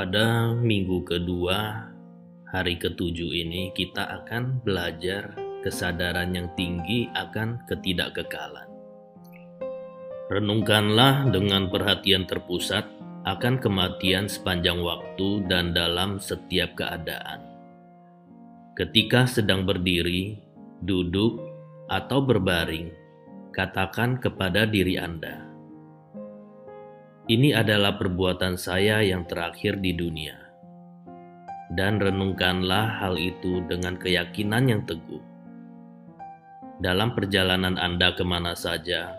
Pada minggu kedua, hari ketujuh ini kita akan belajar kesadaran yang tinggi akan ketidakkekalan. Renungkanlah dengan perhatian terpusat akan kematian sepanjang waktu dan dalam setiap keadaan. Ketika sedang berdiri, duduk, atau berbaring, katakan kepada diri Anda, ini adalah perbuatan saya yang terakhir di dunia. Dan renungkanlah hal itu dengan keyakinan yang teguh. Dalam perjalanan Anda ke mana saja,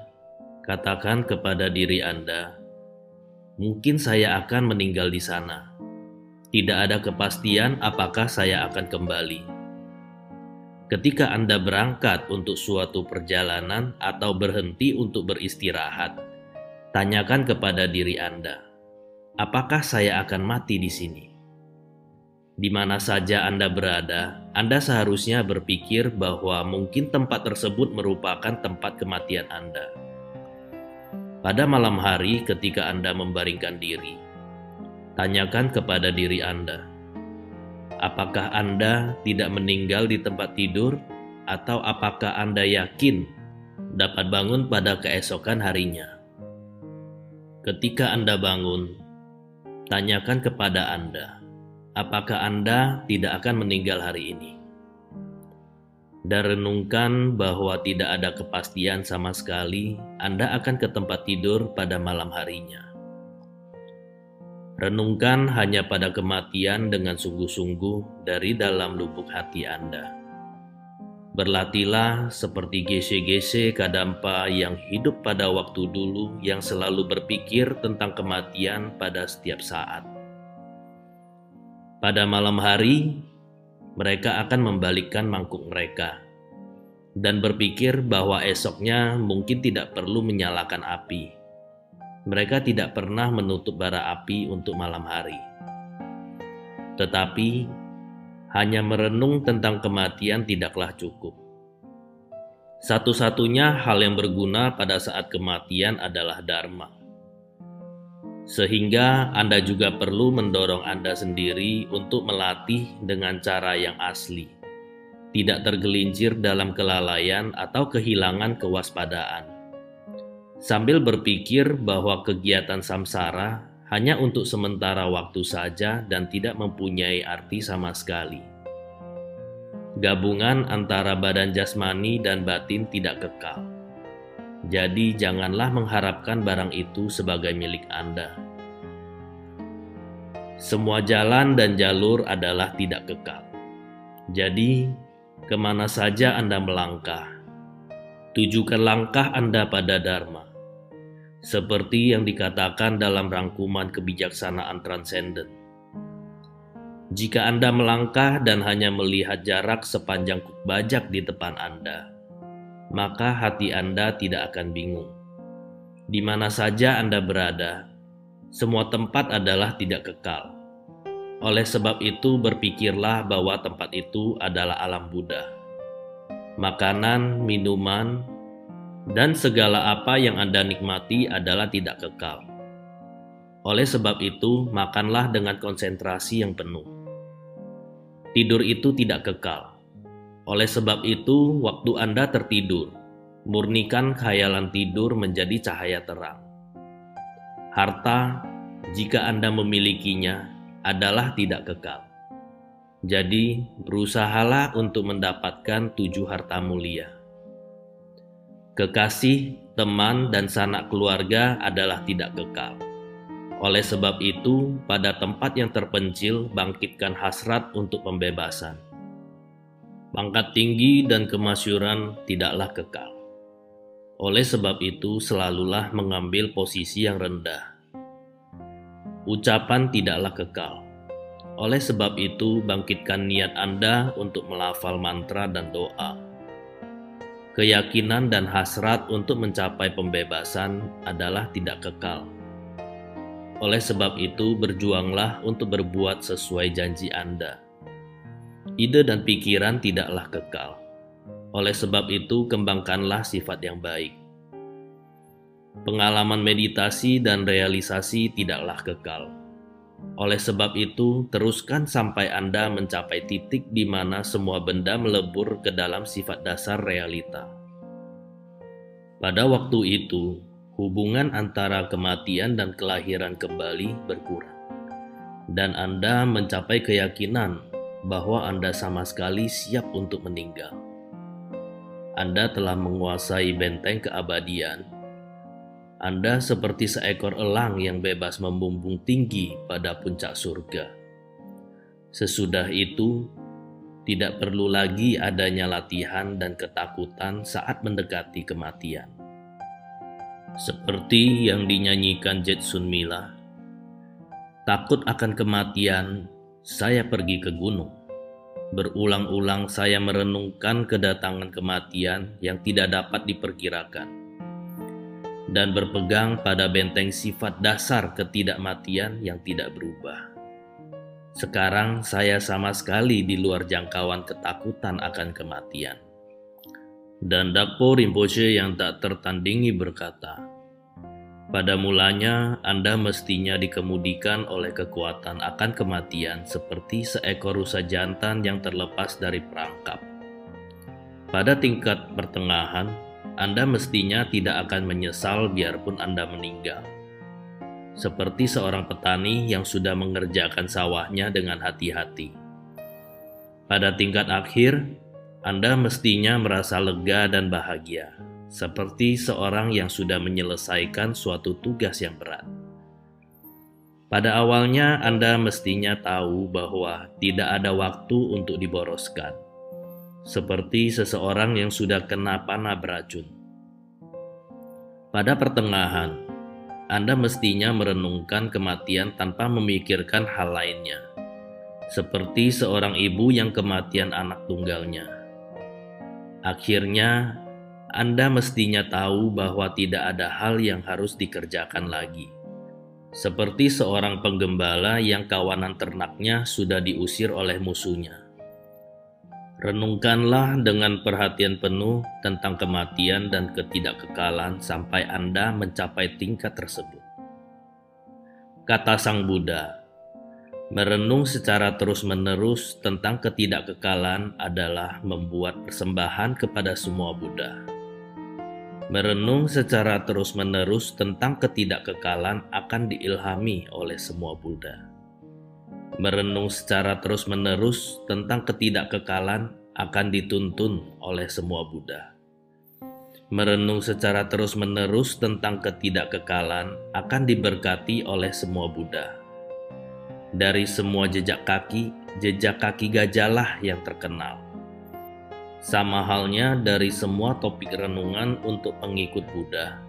katakan kepada diri Anda, mungkin saya akan meninggal di sana. Tidak ada kepastian apakah saya akan kembali. Ketika Anda berangkat untuk suatu perjalanan atau berhenti untuk beristirahat, Tanyakan kepada diri Anda, apakah saya akan mati di sini? Di mana saja Anda berada, Anda seharusnya berpikir bahwa mungkin tempat tersebut merupakan tempat kematian Anda. Pada malam hari, ketika Anda membaringkan diri, tanyakan kepada diri Anda, apakah Anda tidak meninggal di tempat tidur, atau apakah Anda yakin dapat bangun pada keesokan harinya? Ketika Anda bangun, tanyakan kepada Anda, apakah Anda tidak akan meninggal hari ini? Dan renungkan bahwa tidak ada kepastian sama sekali Anda akan ke tempat tidur pada malam harinya. Renungkan hanya pada kematian dengan sungguh-sungguh dari dalam lubuk hati Anda. Berlatihlah seperti gese-gese kadampa yang hidup pada waktu dulu yang selalu berpikir tentang kematian pada setiap saat. Pada malam hari, mereka akan membalikkan mangkuk mereka dan berpikir bahwa esoknya mungkin tidak perlu menyalakan api. Mereka tidak pernah menutup bara api untuk malam hari. Tetapi hanya merenung tentang kematian tidaklah cukup. Satu-satunya hal yang berguna pada saat kematian adalah dharma. Sehingga Anda juga perlu mendorong Anda sendiri untuk melatih dengan cara yang asli, tidak tergelincir dalam kelalaian atau kehilangan kewaspadaan. Sambil berpikir bahwa kegiatan samsara hanya untuk sementara waktu saja dan tidak mempunyai arti sama sekali. Gabungan antara badan jasmani dan batin tidak kekal. Jadi, janganlah mengharapkan barang itu sebagai milik Anda. Semua jalan dan jalur adalah tidak kekal. Jadi, ke mana saja Anda melangkah, tujukan langkah Anda pada Dharma seperti yang dikatakan dalam rangkuman kebijaksanaan transenden. Jika Anda melangkah dan hanya melihat jarak sepanjang kuk bajak di depan Anda, maka hati Anda tidak akan bingung. Di mana saja Anda berada, semua tempat adalah tidak kekal. Oleh sebab itu, berpikirlah bahwa tempat itu adalah alam Buddha. Makanan, minuman, dan segala apa yang Anda nikmati adalah tidak kekal. Oleh sebab itu, makanlah dengan konsentrasi yang penuh. Tidur itu tidak kekal. Oleh sebab itu, waktu Anda tertidur, murnikan khayalan tidur menjadi cahaya terang. Harta, jika Anda memilikinya, adalah tidak kekal. Jadi, berusahalah untuk mendapatkan tujuh harta mulia Kekasih, teman, dan sanak keluarga adalah tidak kekal. Oleh sebab itu, pada tempat yang terpencil, bangkitkan hasrat untuk pembebasan. Pangkat tinggi dan kemasyuran tidaklah kekal. Oleh sebab itu, selalulah mengambil posisi yang rendah. Ucapan tidaklah kekal. Oleh sebab itu, bangkitkan niat Anda untuk melafal mantra dan doa keyakinan dan hasrat untuk mencapai pembebasan adalah tidak kekal. Oleh sebab itu, berjuanglah untuk berbuat sesuai janji Anda. Ide dan pikiran tidaklah kekal. Oleh sebab itu, kembangkanlah sifat yang baik. Pengalaman meditasi dan realisasi tidaklah kekal. Oleh sebab itu, teruskan sampai Anda mencapai titik di mana semua benda melebur ke dalam sifat dasar realita. Pada waktu itu, hubungan antara kematian dan kelahiran kembali berkurang, dan Anda mencapai keyakinan bahwa Anda sama sekali siap untuk meninggal. Anda telah menguasai benteng keabadian anda seperti seekor elang yang bebas membumbung tinggi pada puncak surga. Sesudah itu, tidak perlu lagi adanya latihan dan ketakutan saat mendekati kematian. Seperti yang dinyanyikan Jetsun Mila, takut akan kematian, saya pergi ke gunung. Berulang-ulang saya merenungkan kedatangan kematian yang tidak dapat diperkirakan dan berpegang pada benteng sifat dasar ketidakmatian yang tidak berubah. Sekarang saya sama sekali di luar jangkauan ketakutan akan kematian. Dan Dakpo Rinpoche yang tak tertandingi berkata, pada mulanya Anda mestinya dikemudikan oleh kekuatan akan kematian seperti seekor rusa jantan yang terlepas dari perangkap. Pada tingkat pertengahan, anda mestinya tidak akan menyesal biarpun Anda meninggal. Seperti seorang petani yang sudah mengerjakan sawahnya dengan hati-hati. Pada tingkat akhir, Anda mestinya merasa lega dan bahagia, seperti seorang yang sudah menyelesaikan suatu tugas yang berat. Pada awalnya, Anda mestinya tahu bahwa tidak ada waktu untuk diboroskan seperti seseorang yang sudah kena panah beracun. Pada pertengahan, Anda mestinya merenungkan kematian tanpa memikirkan hal lainnya, seperti seorang ibu yang kematian anak tunggalnya. Akhirnya, Anda mestinya tahu bahwa tidak ada hal yang harus dikerjakan lagi seperti seorang penggembala yang kawanan ternaknya sudah diusir oleh musuhnya. Renungkanlah dengan perhatian penuh tentang kematian dan ketidakkekalan sampai Anda mencapai tingkat tersebut. Kata Sang Buddha, merenung secara terus-menerus tentang ketidakkekalan adalah membuat persembahan kepada semua Buddha. Merenung secara terus-menerus tentang ketidakkekalan akan diilhami oleh semua Buddha merenung secara terus-menerus tentang ketidakkekalan akan dituntun oleh semua Buddha. Merenung secara terus-menerus tentang ketidakkekalan akan diberkati oleh semua Buddha. Dari semua jejak kaki, jejak kaki gajahlah yang terkenal. Sama halnya dari semua topik renungan untuk pengikut Buddha,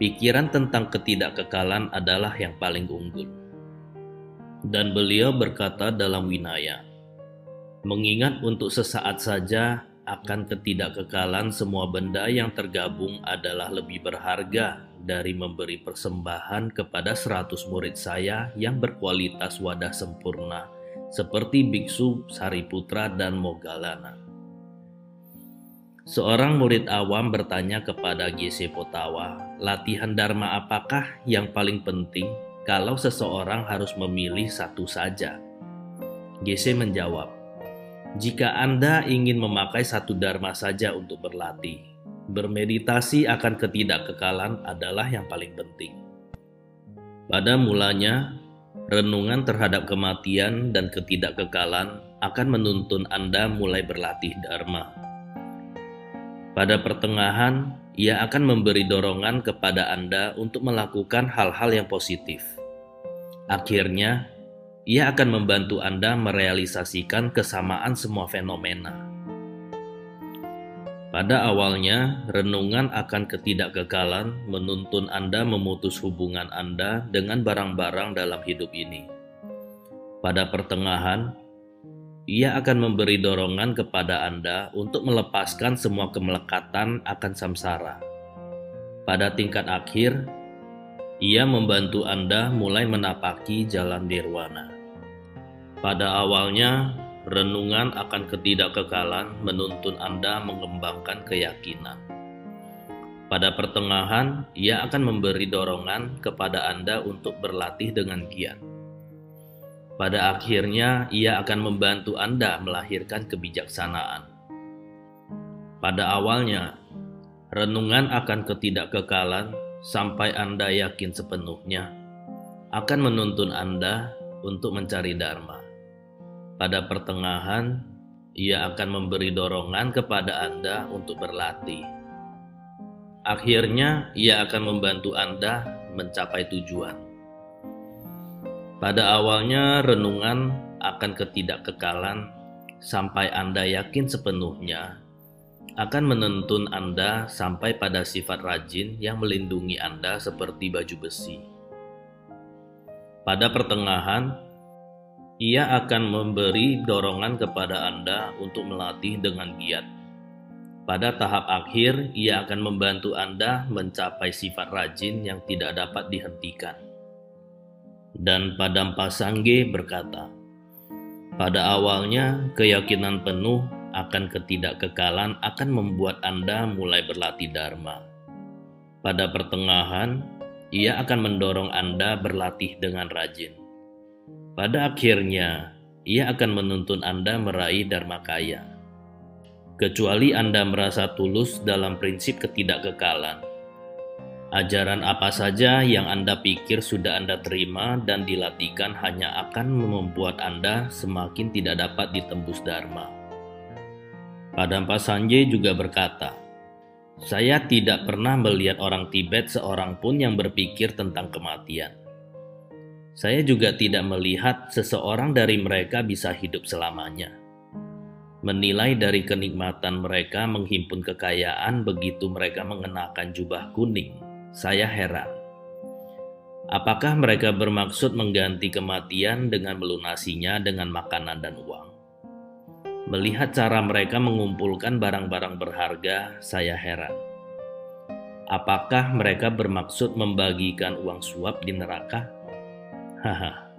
pikiran tentang ketidakkekalan adalah yang paling unggul. Dan beliau berkata dalam Winaya, mengingat untuk sesaat saja akan ketidakkekalan semua benda yang tergabung adalah lebih berharga dari memberi persembahan kepada seratus murid saya yang berkualitas wadah sempurna seperti Biksu, Sariputra, dan Mogalana. Seorang murid awam bertanya kepada GC Potawa, latihan Dharma apakah yang paling penting kalau seseorang harus memilih satu saja? GC menjawab, jika Anda ingin memakai satu dharma saja untuk berlatih, bermeditasi akan ketidakkekalan adalah yang paling penting. Pada mulanya, renungan terhadap kematian dan ketidakkekalan akan menuntun Anda mulai berlatih dharma. Pada pertengahan, ia akan memberi dorongan kepada Anda untuk melakukan hal-hal yang positif. Akhirnya, ia akan membantu Anda merealisasikan kesamaan semua fenomena. Pada awalnya, renungan akan ketidakkekalan menuntun Anda memutus hubungan Anda dengan barang-barang dalam hidup ini. Pada pertengahan, ia akan memberi dorongan kepada Anda untuk melepaskan semua kemelekatan akan samsara. Pada tingkat akhir, ia membantu Anda mulai menapaki jalan nirwana. Pada awalnya, renungan akan ketidakkekalan menuntun Anda mengembangkan keyakinan. Pada pertengahan, ia akan memberi dorongan kepada Anda untuk berlatih dengan giat pada akhirnya ia akan membantu Anda melahirkan kebijaksanaan. Pada awalnya, renungan akan ketidakkekalan sampai Anda yakin sepenuhnya akan menuntun Anda untuk mencari Dharma. Pada pertengahan, ia akan memberi dorongan kepada Anda untuk berlatih. Akhirnya, ia akan membantu Anda mencapai tujuan. Pada awalnya, renungan akan ketidakkekalan sampai Anda yakin sepenuhnya akan menuntun Anda sampai pada sifat rajin yang melindungi Anda seperti baju besi. Pada pertengahan, ia akan memberi dorongan kepada Anda untuk melatih dengan giat. Pada tahap akhir, ia akan membantu Anda mencapai sifat rajin yang tidak dapat dihentikan. Dan Padam Pasangge berkata, pada awalnya, keyakinan penuh akan ketidakkekalan akan membuat Anda mulai berlatih Dharma. Pada pertengahan, ia akan mendorong Anda berlatih dengan rajin. Pada akhirnya, ia akan menuntun Anda meraih Dharma Kaya. Kecuali Anda merasa tulus dalam prinsip ketidakkekalan. Ajaran apa saja yang Anda pikir sudah Anda terima dan dilatihkan hanya akan membuat Anda semakin tidak dapat ditembus Dharma. Padampa Sanjay juga berkata, saya tidak pernah melihat orang Tibet seorang pun yang berpikir tentang kematian. Saya juga tidak melihat seseorang dari mereka bisa hidup selamanya. Menilai dari kenikmatan mereka menghimpun kekayaan begitu mereka mengenakan jubah kuning, saya heran. Apakah mereka bermaksud mengganti kematian dengan melunasinya dengan makanan dan uang? Melihat cara mereka mengumpulkan barang-barang berharga, saya heran. Apakah mereka bermaksud membagikan uang suap di neraka? Haha,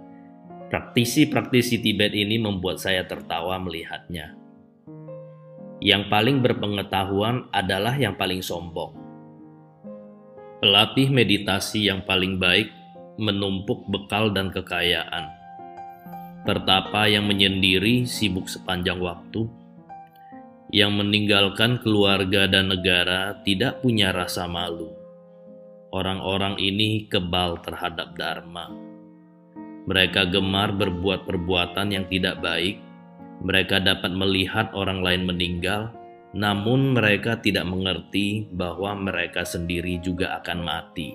praktisi-praktisi Tibet ini membuat saya tertawa melihatnya. Yang paling berpengetahuan adalah yang paling sombong. Pelatih meditasi yang paling baik menumpuk bekal dan kekayaan. Pertapa yang menyendiri sibuk sepanjang waktu, yang meninggalkan keluarga dan negara tidak punya rasa malu. Orang-orang ini kebal terhadap Dharma. Mereka gemar berbuat perbuatan yang tidak baik. Mereka dapat melihat orang lain meninggal, namun mereka tidak mengerti bahwa mereka sendiri juga akan mati.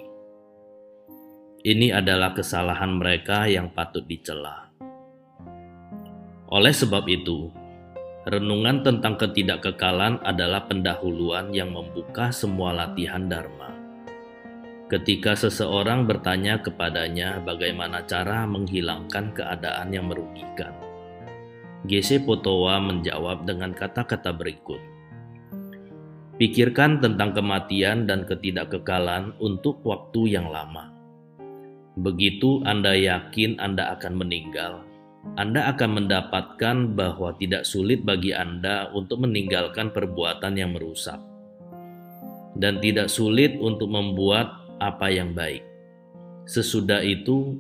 Ini adalah kesalahan mereka yang patut dicela. Oleh sebab itu, renungan tentang ketidakkekalan adalah pendahuluan yang membuka semua latihan Dharma. Ketika seseorang bertanya kepadanya bagaimana cara menghilangkan keadaan yang merugikan, Gese Potowa menjawab dengan kata-kata berikut. Pikirkan tentang kematian dan ketidakkekalan untuk waktu yang lama. Begitu Anda yakin Anda akan meninggal, Anda akan mendapatkan bahwa tidak sulit bagi Anda untuk meninggalkan perbuatan yang merusak, dan tidak sulit untuk membuat apa yang baik. Sesudah itu,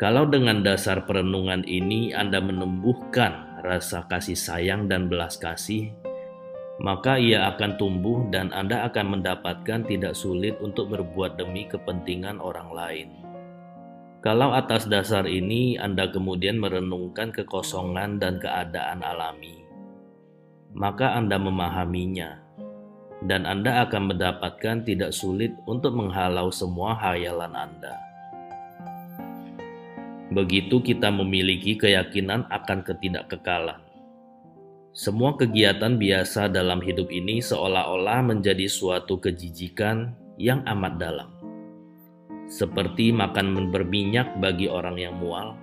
kalau dengan dasar perenungan ini Anda menumbuhkan rasa kasih sayang dan belas kasih, maka ia akan tumbuh dan Anda akan mendapatkan tidak sulit untuk berbuat demi kepentingan orang lain. Kalau atas dasar ini Anda kemudian merenungkan kekosongan dan keadaan alami, maka Anda memahaminya dan Anda akan mendapatkan tidak sulit untuk menghalau semua hayalan Anda. Begitu kita memiliki keyakinan akan ketidakkekalan. Semua kegiatan biasa dalam hidup ini seolah-olah menjadi suatu kejijikan yang amat dalam. Seperti makan berminyak bagi orang yang mual,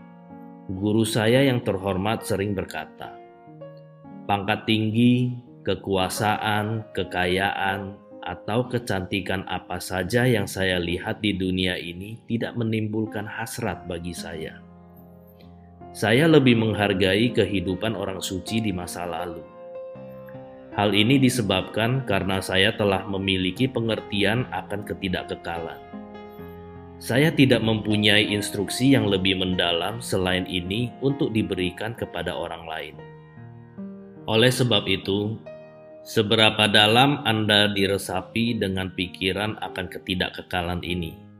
guru saya yang terhormat sering berkata, "Pangkat tinggi kekuasaan, kekayaan, atau kecantikan apa saja yang saya lihat di dunia ini tidak menimbulkan hasrat bagi saya. Saya lebih menghargai kehidupan orang suci di masa lalu. Hal ini disebabkan karena saya telah memiliki pengertian akan ketidakkekalan. Saya tidak mempunyai instruksi yang lebih mendalam selain ini untuk diberikan kepada orang lain. Oleh sebab itu, seberapa dalam Anda diresapi dengan pikiran akan ketidakkekalan ini?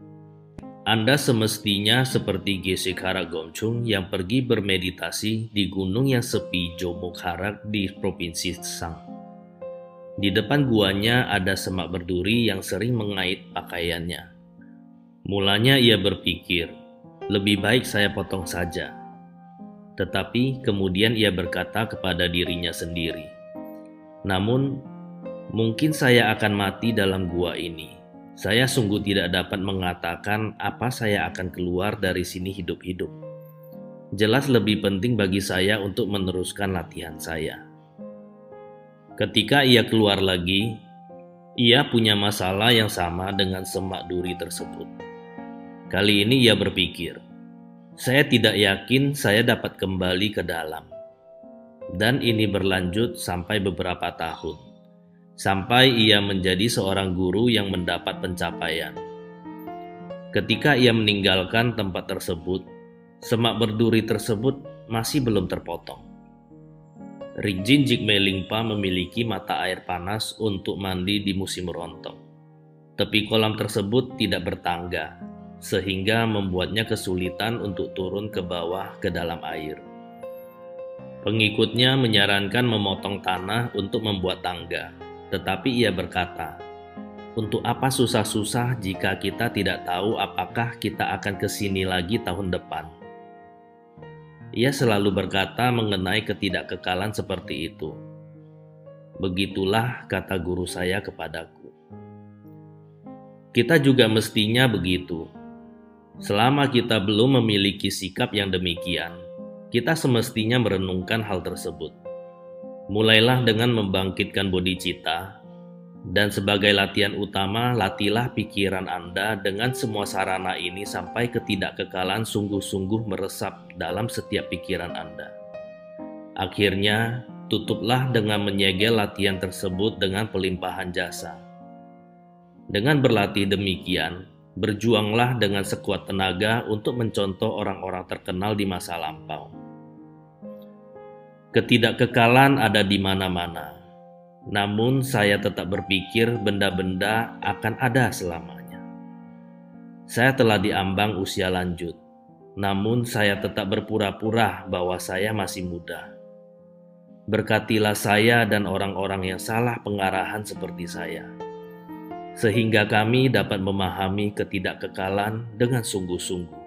Anda semestinya seperti Geshe Gomchung yang pergi bermeditasi di gunung yang sepi Jomokharak di Provinsi Tsang. Di depan guanya ada semak berduri yang sering mengait pakaiannya. Mulanya ia berpikir, lebih baik saya potong saja. Tetapi kemudian ia berkata kepada dirinya sendiri, "Namun, mungkin saya akan mati dalam gua ini. Saya sungguh tidak dapat mengatakan apa saya akan keluar dari sini hidup-hidup. Jelas lebih penting bagi saya untuk meneruskan latihan saya." Ketika ia keluar lagi, ia punya masalah yang sama dengan semak duri tersebut. Kali ini ia berpikir, "Saya tidak yakin saya dapat kembali ke dalam." Dan ini berlanjut sampai beberapa tahun, sampai ia menjadi seorang guru yang mendapat pencapaian. Ketika ia meninggalkan tempat tersebut, semak berduri tersebut masih belum terpotong. Rinjin Jigme Lingpa memiliki mata air panas untuk mandi di musim rontok. Tepi kolam tersebut tidak bertangga, sehingga membuatnya kesulitan untuk turun ke bawah ke dalam air. Pengikutnya menyarankan memotong tanah untuk membuat tangga, tetapi ia berkata, "Untuk apa susah-susah jika kita tidak tahu apakah kita akan ke sini lagi tahun depan?" Ia selalu berkata mengenai ketidakkekalan seperti itu. Begitulah kata guru saya kepadaku. Kita juga mestinya begitu Selama kita belum memiliki sikap yang demikian, kita semestinya merenungkan hal tersebut. Mulailah dengan membangkitkan bodhicitta, dan sebagai latihan utama, latihlah pikiran Anda dengan semua sarana ini sampai ketidakkekalan sungguh-sungguh meresap dalam setiap pikiran Anda. Akhirnya, tutuplah dengan menyegel latihan tersebut dengan pelimpahan jasa. Dengan berlatih demikian, Berjuanglah dengan sekuat tenaga untuk mencontoh orang-orang terkenal di masa lampau. Ketidakkekalan ada di mana-mana, namun saya tetap berpikir benda-benda akan ada selamanya. Saya telah diambang usia lanjut, namun saya tetap berpura-pura bahwa saya masih muda. Berkatilah saya dan orang-orang yang salah pengarahan seperti saya sehingga kami dapat memahami ketidakkekalan dengan sungguh-sungguh.